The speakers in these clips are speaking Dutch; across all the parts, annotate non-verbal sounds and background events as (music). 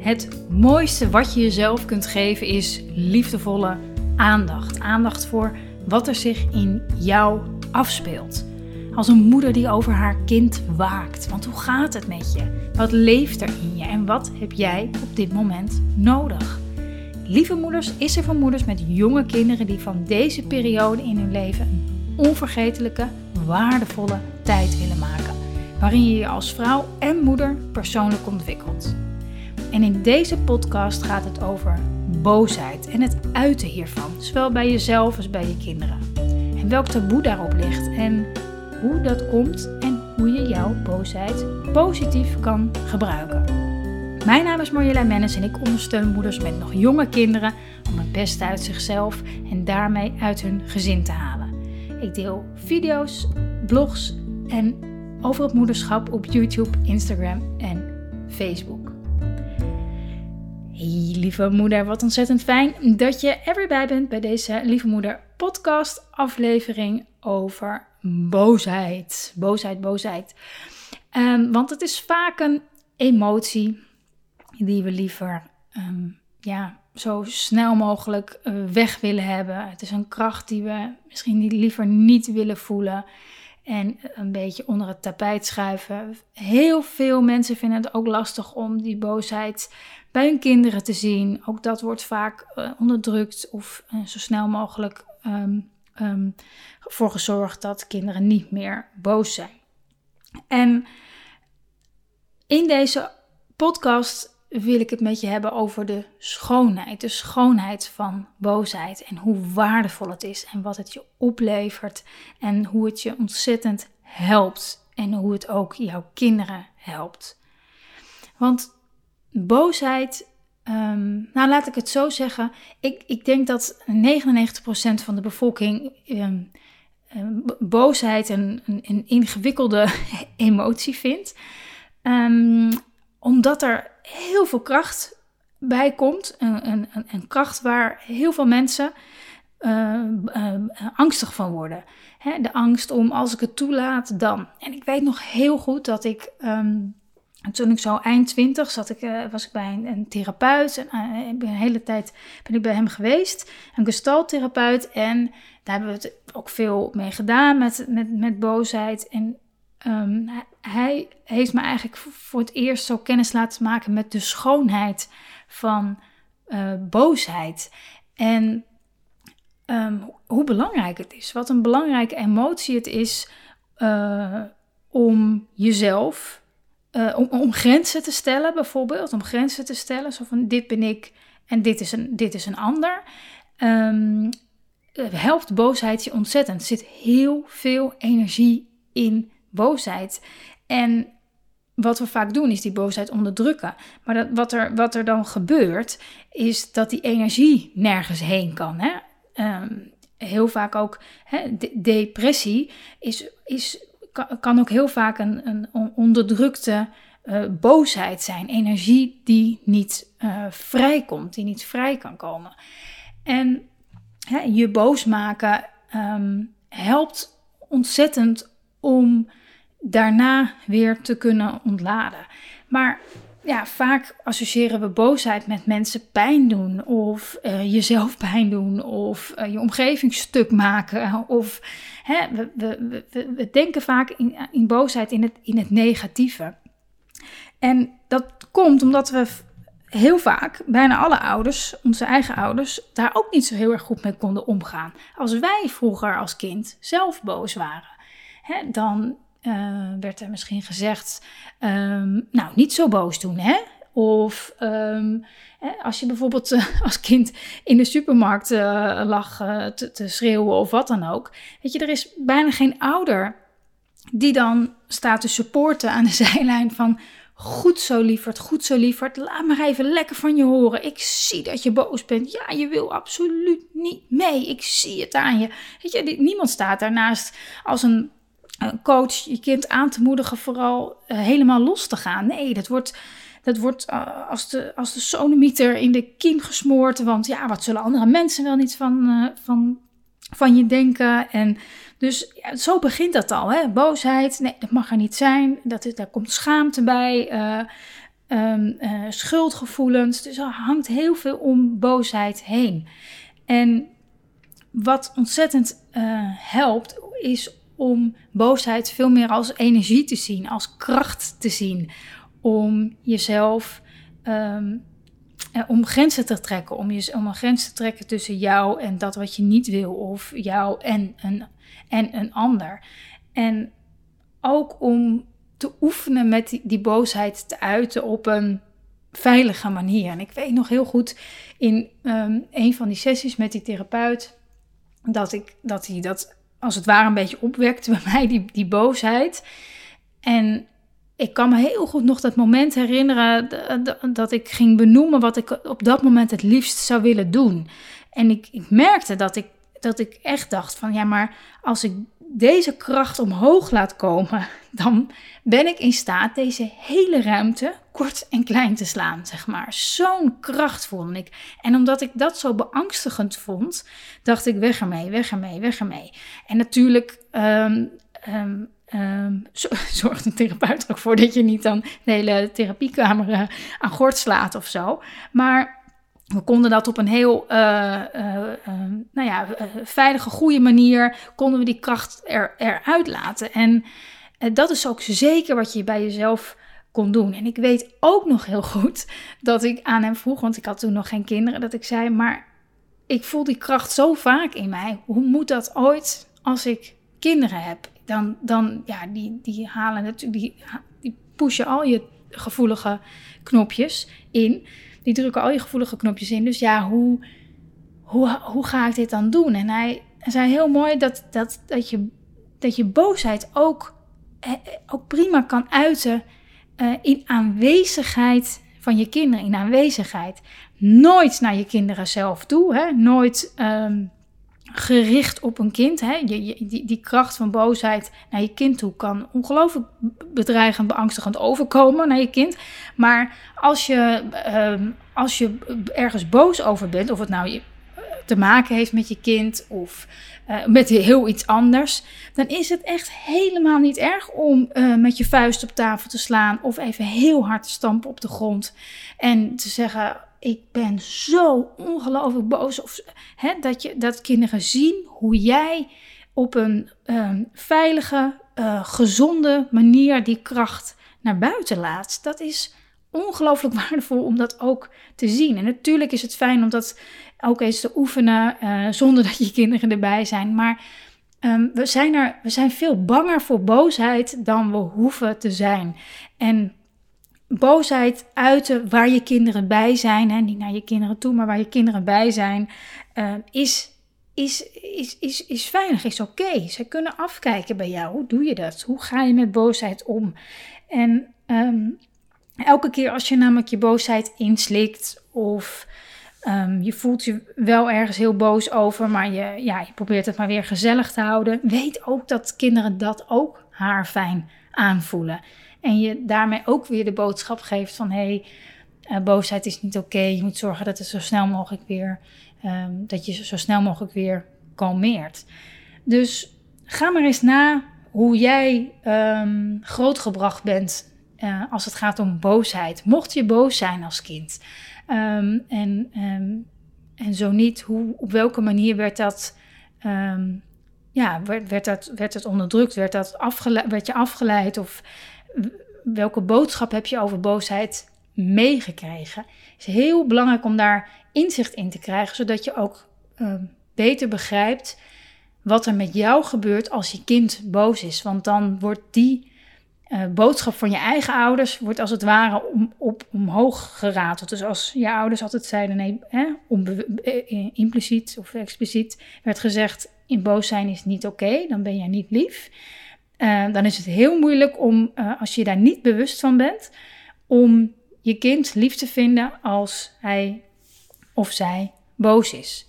Het mooiste wat je jezelf kunt geven is liefdevolle aandacht. Aandacht voor wat er zich in jou afspeelt. Als een moeder die over haar kind waakt. Want hoe gaat het met je? Wat leeft er in je en wat heb jij op dit moment nodig? Lieve Moeders is er voor moeders met jonge kinderen die van deze periode in hun leven een onvergetelijke, waardevolle tijd willen maken. Waarin je je als vrouw en moeder persoonlijk ontwikkelt. En in deze podcast gaat het over boosheid en het uiten hiervan, zowel bij jezelf als bij je kinderen. En welk taboe daarop ligt en hoe dat komt en hoe je jouw boosheid positief kan gebruiken. Mijn naam is Marjolein Mennis en ik ondersteun moeders met nog jonge kinderen om het beste uit zichzelf en daarmee uit hun gezin te halen. Ik deel video's, blogs en over het moederschap op YouTube, Instagram en Facebook. Hey, lieve moeder, wat ontzettend fijn dat je er weer bij bent bij deze Lieve Moeder podcast aflevering over boosheid. Boosheid, boosheid. Um, want het is vaak een emotie die we liever ehm, ja, zo snel mogelijk eh, weg willen hebben. Het is een kracht die we misschien liever niet willen voelen. En een beetje onder het tapijt schuiven. Heel veel mensen vinden het ook lastig om die boosheid bij hun kinderen te zien. Ook dat wordt vaak uh, onderdrukt of uh, zo snel mogelijk um, um, voor gezorgd dat kinderen niet meer boos zijn. En in deze podcast wil ik het met je hebben over de schoonheid. De schoonheid van boosheid en hoe waardevol het is en wat het je oplevert en hoe het je ontzettend helpt en hoe het ook jouw kinderen helpt. Want boosheid, um, nou laat ik het zo zeggen, ik, ik denk dat 99% van de bevolking um, um, boosheid een, een, een, ingewikkelde (laughs) emotie vindt. omdat er heel veel kracht bij komt. Een, kracht waar heel veel mensen uh, uh, angstig van worden. Hè, de angst om als ik het toelaat, dan. En ik weet nog heel goed dat ik. Um, toen ik zo eind twintig zat, ik, uh, was ik bij een, therapeut. En een hele tijd ben ik bij hem geweest. Een gestaltherapeut. En daar hebben we het ook veel mee gedaan met, met, met boosheid. En Um, hij heeft me eigenlijk voor het eerst zo kennis laten maken met de schoonheid van uh, boosheid. En um, hoe belangrijk het is. Wat een belangrijke emotie het is uh, om jezelf, uh, om, om, grenzen te stellen bijvoorbeeld. Om grenzen te stellen, zo van dit ben ik en dit is een, dit is een ander. Um, helpt boosheid je ontzettend. Er zit heel veel energie in boosheid. En wat we vaak doen is die boosheid onderdrukken. Maar dat, wat, er, wat er dan gebeurt, is dat die energie nergens heen kan. Hè? Um, heel vaak ook hè, de, depressie is, is, kan, ook heel vaak een, een onderdrukte uh, boosheid zijn. Energie die niet uh, vrijkomt, die niet vrij kan komen. En hè, je boos maken um, helpt ontzettend om daarna weer te kunnen ontladen. Maar ja, vaak associëren we boosheid met mensen pijn doen, of uh, jezelf pijn doen, of uh, je omgeving stuk maken. Of hè, we, we, we, we, denken vaak in, in boosheid in het, in het negatieve. En dat komt omdat we heel vaak, bijna alle ouders, onze eigen ouders, daar ook niet zo heel erg goed mee konden omgaan. Als wij vroeger als kind zelf boos waren, hè, dan uh, werd er misschien gezegd, um, nou, niet zo boos doen, hè? Of um, als je bijvoorbeeld uh, (laughs) als kind in de supermarkt uh, lag te, te, schreeuwen of wat dan ook. Weet je, er is bijna geen ouder die dan staat te supporten aan de (laughs) zijlijn van... Goed zo, lieverd, goed zo, lieverd. Laat maar even lekker van je horen. Ik zie dat je boos bent. Ja, je wil absoluut niet mee. Ik zie het aan je. Weet je, niemand staat daarnaast als een coach je kind aan te moedigen vooral uh, helemaal los te gaan. Nee, dat wordt, dat wordt uh, als, de, als de sonemieter in de kiem gesmoord. Want ja, wat zullen andere mensen wel niet van, uh, van, van je denken? En dus zo begint dat al. Hè? Boosheid, nee, dat mag er niet zijn. Dat, daar komt schaamte bij. um, schuldgevoelens. Dus er hangt heel veel om boosheid heen. En wat ontzettend helpt, is om boosheid veel meer als energie te zien, als kracht te zien. Om jezelf, um, om grenzen te trekken, om, je, om een grens te trekken tussen jou en dat wat je niet wil, of jou en een, en een ander. En ook om te oefenen met die, boosheid te uiten op een veilige manier. En ik weet nog heel goed in um, een van die sessies met die therapeut dat ik dat hij dat als het ware een beetje opwekte bij mij, die, die boosheid. En ik kan me heel goed nog dat moment herinneren dat ik ging benoemen wat ik op dat moment het liefst zou willen doen. En ik, ik merkte dat ik, dat ik echt dacht van ja, maar als ik deze kracht omhoog laat komen, dan ben ik in staat deze hele ruimte kort en klein te slaan, zeg maar. Zo'n kracht vond ik. En omdat ik dat zo beangstigend vond, dacht ik weg ermee, weg ermee, weg ermee. En natuurlijk um, um, um, zorgt een therapeut er ook voor dat je niet dan de hele therapiekamer aan gort slaat of zo. Maar we konden dat op een heel uh, uh, nou ja, veilige, goede manier, konden we die kracht er, eruit laten. En dat is ook zeker wat je bij jezelf kon doen. En ik weet ook nog heel goed (laughs) dat ik aan hem vroeg, want ik had toen nog geen kinderen, dat ik zei, maar ik voel die kracht zo vaak in mij. Hoe moet dat ooit als ik kinderen heb? Dan, dan ja, die, die halen natuurlijk, die, die pushen al je gevoelige knopjes in die drukken al je gevoelige knopjes in. Dus ja, hoe, hoe, hoe ga ik dit dan doen? En hij zei heel mooi dat, dat, dat, je, dat je boosheid ook, eh, ook prima kan uiten uh, in aanwezigheid van je kinderen, in aanwezigheid. Nooit naar je kinderen zelf toe, hè? nooit um, gericht op een kind. Hè? Je, die, die kracht van boosheid naar je kind toe kan ongelooflijk bedreigend, beangstigend overkomen naar je kind. Maar als je, um, als je ergens boos over bent, of het nou je, te maken heeft met je kind of uh, met heel iets anders, dan is het echt helemaal niet erg om uh, met je vuist op tafel te slaan of even heel hard te stampen op de grond en te zeggen: ik ben zo ongelooflijk boos. Of, hè, dat, je, dat kinderen zien hoe jij op een um, veilige, uh, gezonde manier die kracht naar buiten laat. Dat is ongelooflijk (laughs) waardevol om dat ook te zien. En natuurlijk is het fijn om dat ook eens te oefenen uh, zonder dat je (laughs) kinderen erbij zijn. Maar um, we, zijn er, we zijn veel banger voor boosheid dan we hoeven te zijn. En boosheid uiten waar je kinderen bij zijn, hè, niet naar je kinderen toe, maar waar je kinderen bij zijn, uh, is, is, is, is, is veilig, is oké. Ze kunnen afkijken bij jou. Hoe doe je dat? Hoe ga je met boosheid om? En um, elke keer als je namelijk je boosheid inslikt of um, je voelt je wel ergens heel boos over, maar je, ja, je probeert het maar weer gezellig te houden, weet ook dat kinderen dat ook haar fijn aanvoelen. En je daarmee ook weer de boodschap geeft van hé, hey, uh, boosheid is niet oké. Je moet zorgen dat het zo snel mogelijk weer, um, dat je zo snel mogelijk weer kalmeert. Dus ga maar eens na hoe jij um, grootgebracht bent uh, als het gaat om boosheid. Mocht je boos zijn als kind. Um, en, en zo niet, hoe, op welke manier werd dat ja, werd, werd, dat, werd het onderdrukt? Werd, dat afgeleid, werd je afgeleid? Of welke boodschap heb je over boosheid meegekregen? Het is heel belangrijk om daar inzicht in te krijgen, zodat je ook uh, beter begrijpt wat er met jou gebeurt als je kind boos is. Want dan wordt die uh, boodschap van je eigen ouders wordt als het ware om, op, omhoog gerateld. Dus als je ouders altijd zeiden, nee, hè, eh, impliciet of expliciet werd gezegd, in boos zijn is niet oké, dan ben jij niet lief. Uh, dan is het heel moeilijk om, uh, als je daar niet bewust van bent, om je kind lief te vinden als hij of zij boos is.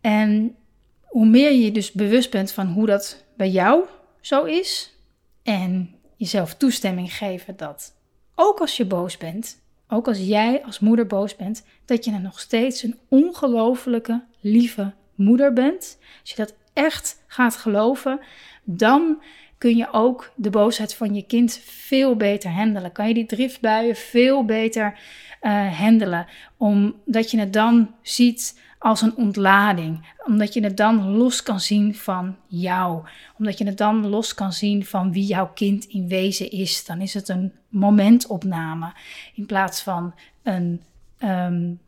En hoe meer je dus bewust bent van hoe dat bij jou zo is, en jezelf toestemming geven dat ook als je boos bent, ook als jij als moeder boos bent, dat je dan nog steeds een ongelofelijke lieve moeder bent. Als je dat echt gaat geloven, dan kun je ook de boosheid van je kind veel beter handelen. Kan je die driftbuien veel beter uh, handelen. Omdat je het dan ziet als een ontlading. Omdat je het dan los kan zien van jou. Omdat je het dan los kan zien van wie jouw kind in wezen is. Dan is het een momentopname in plaats van een. Um,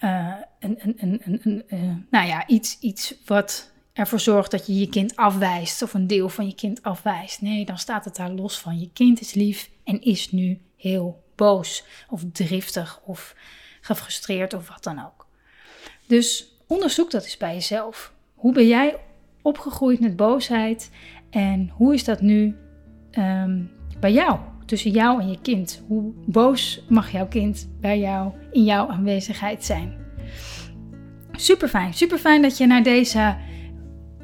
uh, een, een, een, een, nou ja, iets, iets wat ervoor zorgt dat je je kind afwijst of een deel van je kind afwijst. Nee, dan staat het daar los van. Je kind is lief en is nu heel boos of driftig of gefrustreerd of wat dan ook. Dus onderzoek dat eens bij jezelf. Hoe ben jij opgegroeid met boosheid en hoe is dat nu um, bij jou? Tussen jou en je kind. Hoe boos mag jouw kind bij jou in jouw aanwezigheid zijn? Super fijn, super fijn dat je naar deze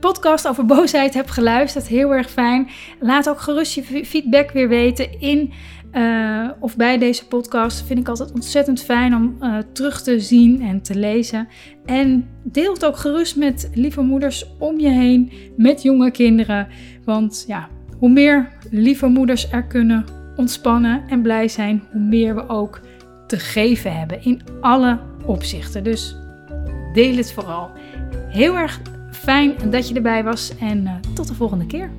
podcast over boosheid hebt geluisterd. Heel erg fijn. Laat ook gerust je feedback weer weten in uh, of bij deze podcast. Vind ik altijd ontzettend fijn om uh, terug te zien en te lezen. En deel het ook gerust met lieve moeders om je heen, met jonge kinderen. Want ja, hoe meer lieve moeders er kunnen ontspannen en blij zijn, hoe meer we ook te geven hebben in alle opzichten. Dus deel het vooral. Heel erg fijn dat je erbij was en uh, tot de volgende keer.